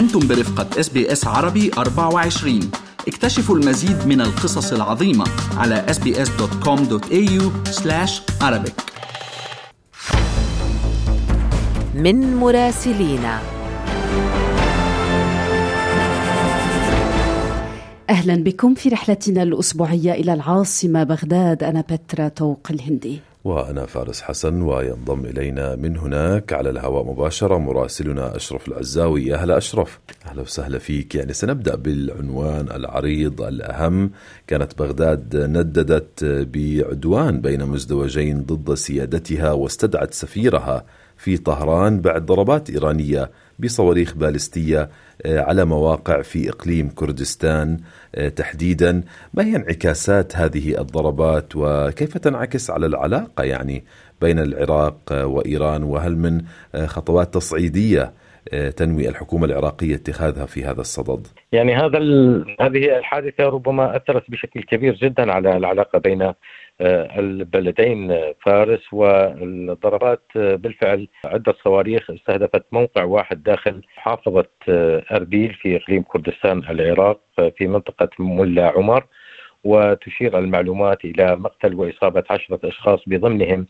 أنتم برفقة إس بي إس عربي 24 اكتشفوا المزيد من القصص العظيمة على sbs.com.au arabic. من مراسلينا أهلا بكم في رحلتنا الأسبوعية إلى العاصمة بغداد أنا بترا توق الهندي. وأنا فارس حسن وينضم إلينا من هناك على الهواء مباشرة مراسلنا أشرف العزاوي. يا هلا أشرف. أهلا وسهلا فيك. يعني سنبدأ بالعنوان العريض الأهم. كانت بغداد نددت بعدوان بين مزدوجين ضد سيادتها واستدعت سفيرها في طهران بعد ضربات إيرانية بصواريخ باليستية آه، على مواقع في إقليم كردستان آه، تحديدا. ما هي انعكاسات هذه الضربات وكيف تنعكس على العلاقة يعني بين العراق وإيران؟ وهل من آه، خطوات تصعيدية تنوي الحكومة العراقية اتخاذها في هذا الصدد؟ يعني هذا هذه الحادثة ربما أثرت بشكل كبير جدا على العلاقة بين البلدين فارس والضربات بالفعل عدة صواريخ استهدفت موقع واحد داخل محافظة أربيل في إقليم كردستان العراق في منطقة ملا عمر وتشير المعلومات إلى مقتل وإصابة عشرة أشخاص بضمنهم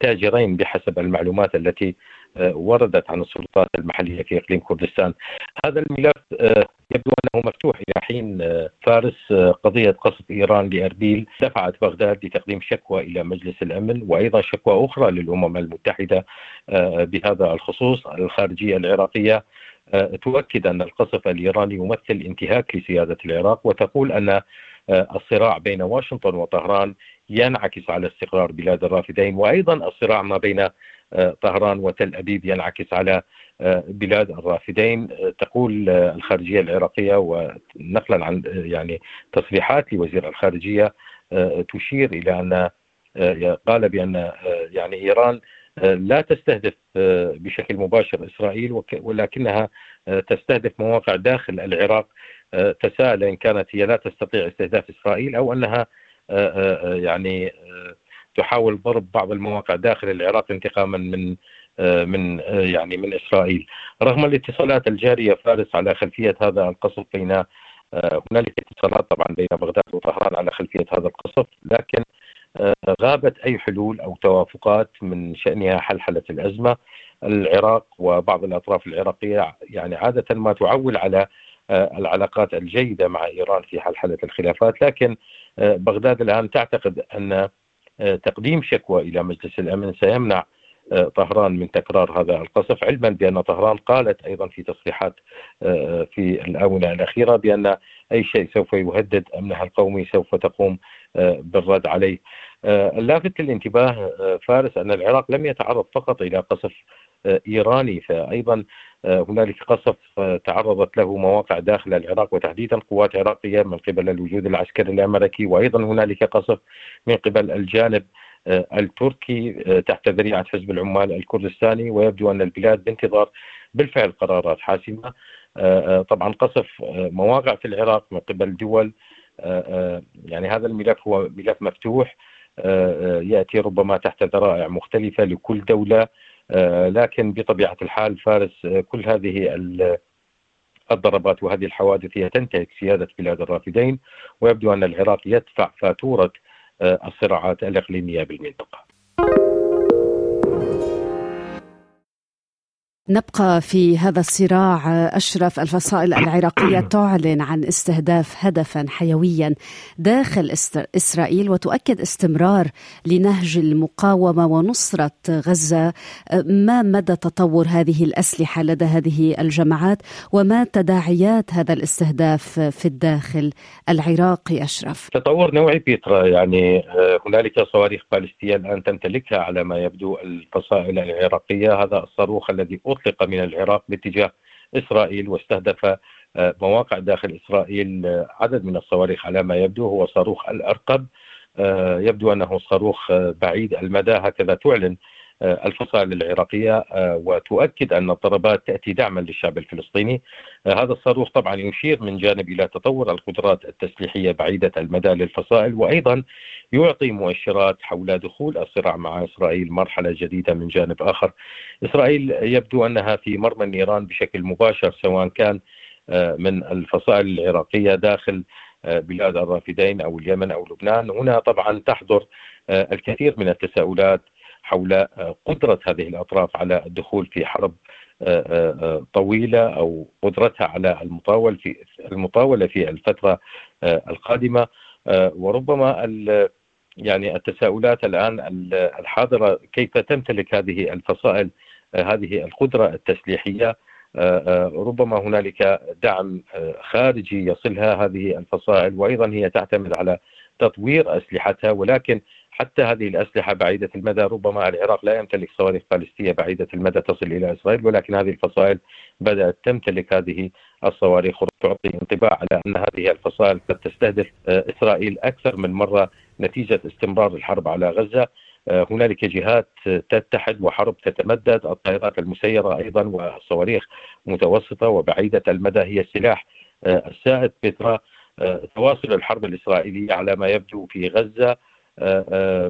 تاجرين بحسب المعلومات التي وردت عن السلطات المحلية في إقليم كردستان. هذا الملف آه، يبدو انه مفتوح إلى حين آه، فارس آه، قضية قصف إيران لاربيل دفعت بغداد لتقديم شكوى إلى مجلس الأمن وأيضا شكوى أخرى للأمم المتحدة بهذا الخصوص الخارجية العراقية تؤكد أن القصف الإيراني يمثل انتهاك لسيادة العراق وتقول أن الصراع بين واشنطن وطهران ينعكس على استقرار بلاد الرافدين وأيضا الصراع ما بين طهران وتل أبيب ينعكس على آه، بلاد الرافدين. آه، تقول آه، الخارجية العراقية ونقلا عن يعني تصريحات لوزير الخارجية تشير إلى أن قال بأن يعني إيران لا تستهدف بشكل مباشر إسرائيل ولكنها تستهدف مواقع داخل العراق تساءل إن كانت هي لا تستطيع استهداف إسرائيل أو أنها يعني تحاول ضرب بعض المواقع داخل العراق انتقاما من آه، من آه، يعني من إسرائيل. رغم الاتصالات الجارية فارس على خلفية هذا القصف بين آه، هنالك اتصالات طبعا بين بغداد وطهران على خلفية هذا القصف لكن غابت أي حلول أو توافقات من شأنها حلحلة الأزمة. العراق وبعض الأطراف العراقية يعني عادة ما تعول على العلاقات الجيدة مع إيران في حلحلة الخلافات لكن بغداد الآن تعتقد أن تقديم شكوى إلى مجلس الأمن سيمنع آه، طهران من تكرار هذا القصف علما بأن طهران قالت أيضا في تصريحات آه، في الآونة الأخيرة بأن أي شيء سوف يهدد أمنها القومي سوف تقوم بالرد عليه. اللافت للانتباه فارس أن العراق لم يتعرض فقط إلى قصف إيراني فايضا هنالك قصف تعرضت له مواقع داخل العراق وتحديدا قوات عراقية من قبل الوجود العسكري الأمريكي وأيضا هنالك قصف من قبل الجانب التركي تحت ذريعة حزب العمال الكردستاني ويبدو أن البلاد بانتظار بالفعل قرارات حاسمة. طبعا قصف مواقع في العراق من قبل دول يعني هذا الملف هو ملف مفتوح يأتي ربما تحت ذرائع مختلفة لكل دولة. آه، لكن بطبيعة الحال فارس آه، كل هذه الضربات وهذه الحوادث هي تنتهك سيادة بلاد الرافدين ويبدو أن العراق يدفع فاتورة آه، الصراعات الإقليمية بالمنطقة. نبقى في هذا الصراع أشرف الفصائل العراقية تعلن عن استهداف هدفا حيويا داخل إسرائيل وتؤكد استمرار لنهج المقاومة ونصرة غزة. ما مدى تطور هذه الأسلحة لدى هذه الجماعات؟ وما تداعيات هذا الاستهداف في الداخل العراقي أشرف؟ تطور نوعي بيترا يعني آه، هنالك صواريخ باليستية الآن تمتلكها على ما يبدو الفصائل العراقية. هذا الصاروخ الذي أطلق من العراق باتجاه إسرائيل واستهدف آه، مواقع داخل إسرائيل آه، عدد من الصواريخ على ما يبدو هو صاروخ الأرقب. آه، يبدو أنه صاروخ بعيد المدى. هكذا تعلن الفصائل العراقية وتؤكد أن الضربات تأتي دعما للشعب الفلسطيني. هذا الصاروخ طبعا يشير من جانب إلى تطور القدرات التسليحية بعيدة المدى للفصائل وأيضا يعطي مؤشرات حول دخول الصراع مع إسرائيل مرحلة جديدة من جانب آخر. إسرائيل يبدو أنها في مرمى النيران بشكل مباشر سواء كان من الفصائل العراقية داخل بلاد الرافدين أو اليمن أو لبنان، هنا طبعا تحضر الكثير من التساؤلات حول قدرة هذه الأطراف على الدخول في حرب طويلة أو قدرتها على المطاول في المطاولة في الفترة القادمة. وربما يعني التساؤلات الآن الحاضرة كيف تمتلك هذه الفصائل هذه القدرة التسليحية؟ ربما هنالك دعم خارجي يصلها هذه الفصائل وأيضا هي تعتمد على تطوير أسلحتها ولكن حتى هذه الأسلحة بعيدة المدى ربما العراق لا يمتلك صواريخ باليستيه بعيدة المدى تصل إلى إسرائيل ولكن هذه الفصائل بدأت تمتلك هذه الصواريخ وتعطي انطباع على أن هذه الفصائل قد تستهدف إسرائيل أكثر من مرة نتيجة استمرار الحرب على غزة. هنالك جهات تتحد وحرب تتمدد الطائرات المسيرة أيضا والصواريخ متوسطة وبعيدة المدى هي السلاح السائد بإثر تواصل الحرب الإسرائيلية على ما يبدو في غزة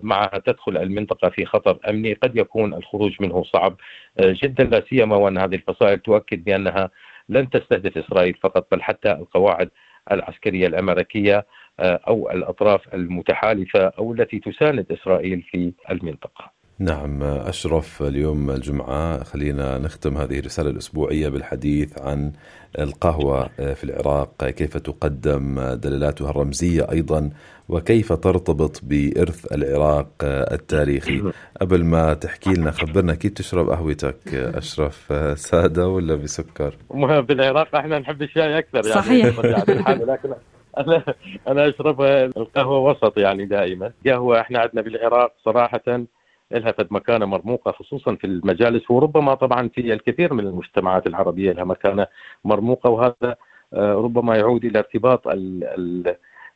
معها تدخل المنطقة في خطر أمني قد يكون الخروج منه صعب جدا لا سيما وأن هذه الفصائل تؤكد بأنها لن تستهدف إسرائيل فقط بل حتى القواعد العسكرية الأمريكية أو الأطراف المتحالفة أو التي تساند إسرائيل في المنطقة. نعم أشرف اليوم الجمعة. خلينا نختم هذه الرسالة الأسبوعية بالحديث عن القهوة في العراق. كيف تقدم دلالاتها الرمزية أيضا؟ وكيف ترتبط بإرث العراق التاريخي؟ قبل ما تحكي لنا خبرنا كيف تشرب قهوتك أشرف؟ سادة ولا بسكر؟ بالعراق إحنا نحب الشاي أكثر يعني. صحيح. لكن أنا أنا أشرب القهوة وسط يعني دائما. قهوة إحنا عندنا بالعراق صراحة لها فد مكانة مرموقة خصوصا في المجالس وربما طبعا في الكثير من المجتمعات العربية لها مكانة مرموقة وهذا ربما يعود إلى ارتباط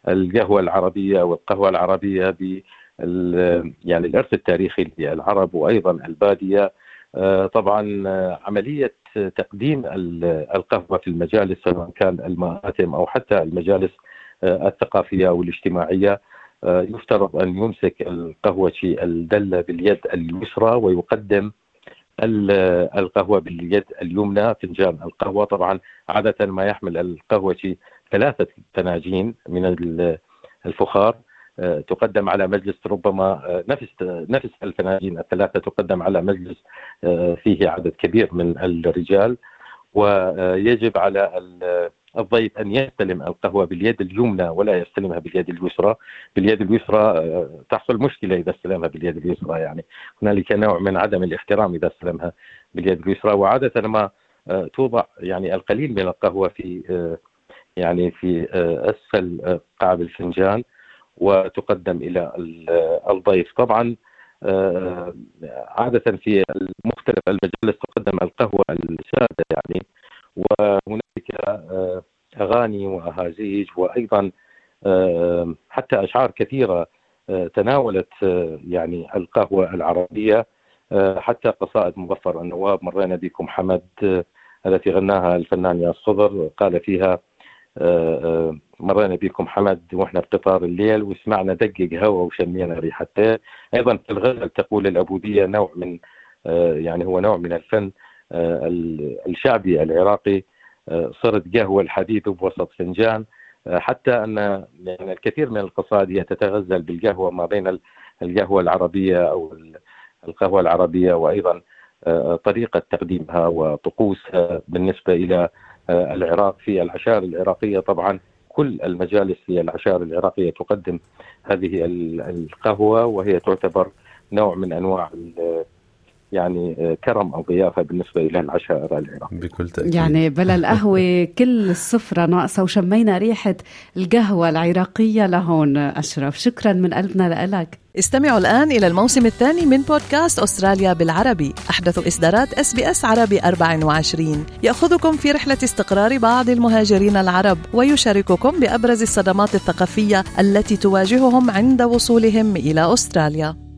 القهوة العربية والقهوة العربية ب يعني الإرث التاريخي للعرب وأيضا البادية. طبعا عملية تقديم القهوة في المجالس سواء كان المآتم أو حتى المجالس الثقافية والاجتماعية يفترض أن يمسك القهوة الدلة باليد اليسرى ويقدم القهوة باليد اليمنى فنجان القهوة. طبعا عادة ما يحمل القهوة ثلاثة فناجين من الفخار. تقدم على مجلس ربما نفس نفس الفناجين الثلاثة تقدم على مجلس فيه عدد كبير من الرجال. ويجب على الضيف أن يستلم القهوة باليد اليمنى ولا يستلمها باليد اليسرى، باليد اليسرى تحصل مشكلة إذا استلمها باليد اليسرى يعني. هنالك نوع من عدم الاحترام إذا استلمها باليد اليسرى. وعادة ما توضع يعني القليل من القهوة في يعني في أسفل قاعد الفنجان وتقدم إلى الضيف. طبعا عادة في مختلف المجالس تقدم القهوة السادة يعني. وهنالك أغاني وأهازيج وأيضا حتى أشعار كثيرة تناولت يعني القهوة العربية حتى قصائد مظفر النواب. مرينا بكم حمد التي غناها الفنان يا الصدر قال فيها مرينا بكم حمد وإحنا بقطار الليل وسمعنا دقق هوا وشمينا ريحتين أيضا في الغزل تقول العبوديه نوع من يعني هو نوع من الفن الشعبي العراقي. صرت قهوة الحديث بوسط فنجان حتى أن يعني الكثير من القصائد هي تتغزل بالقهوة ما بين القهوة العربية أو القهوة العربية وأيضا طريقة تقديمها وطقوسها بالنسبة إلى العراق في العشائر العراقية. طبعا كل المجالس في العشائر العراقية تقدم هذه القهوة وهي تعتبر نوع من أنواع يعني كرم أو ضيافة بالنسبة إلى العشائر العراقيه. بكل تأكيد. يعني بلا القهوة كل السفرة ناقصة وشمينا ريحة القهوة العراقية لهون أشرف، شكرا من قلبنا لك. استمعوا الآن إلى الموسم الثاني من بودكاست أستراليا بالعربي أحدث إصدارات إس بي إس عربي 24 يأخذكم في رحلة استقرار بعض المهاجرين العرب ويشارككم بأبرز الصدمات الثقافية التي تواجههم عند وصولهم إلى أستراليا